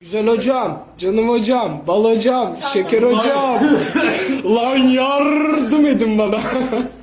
Güzel hocam, canım hocam, bal hocam, şeker hocam. Lan yardım edin bana.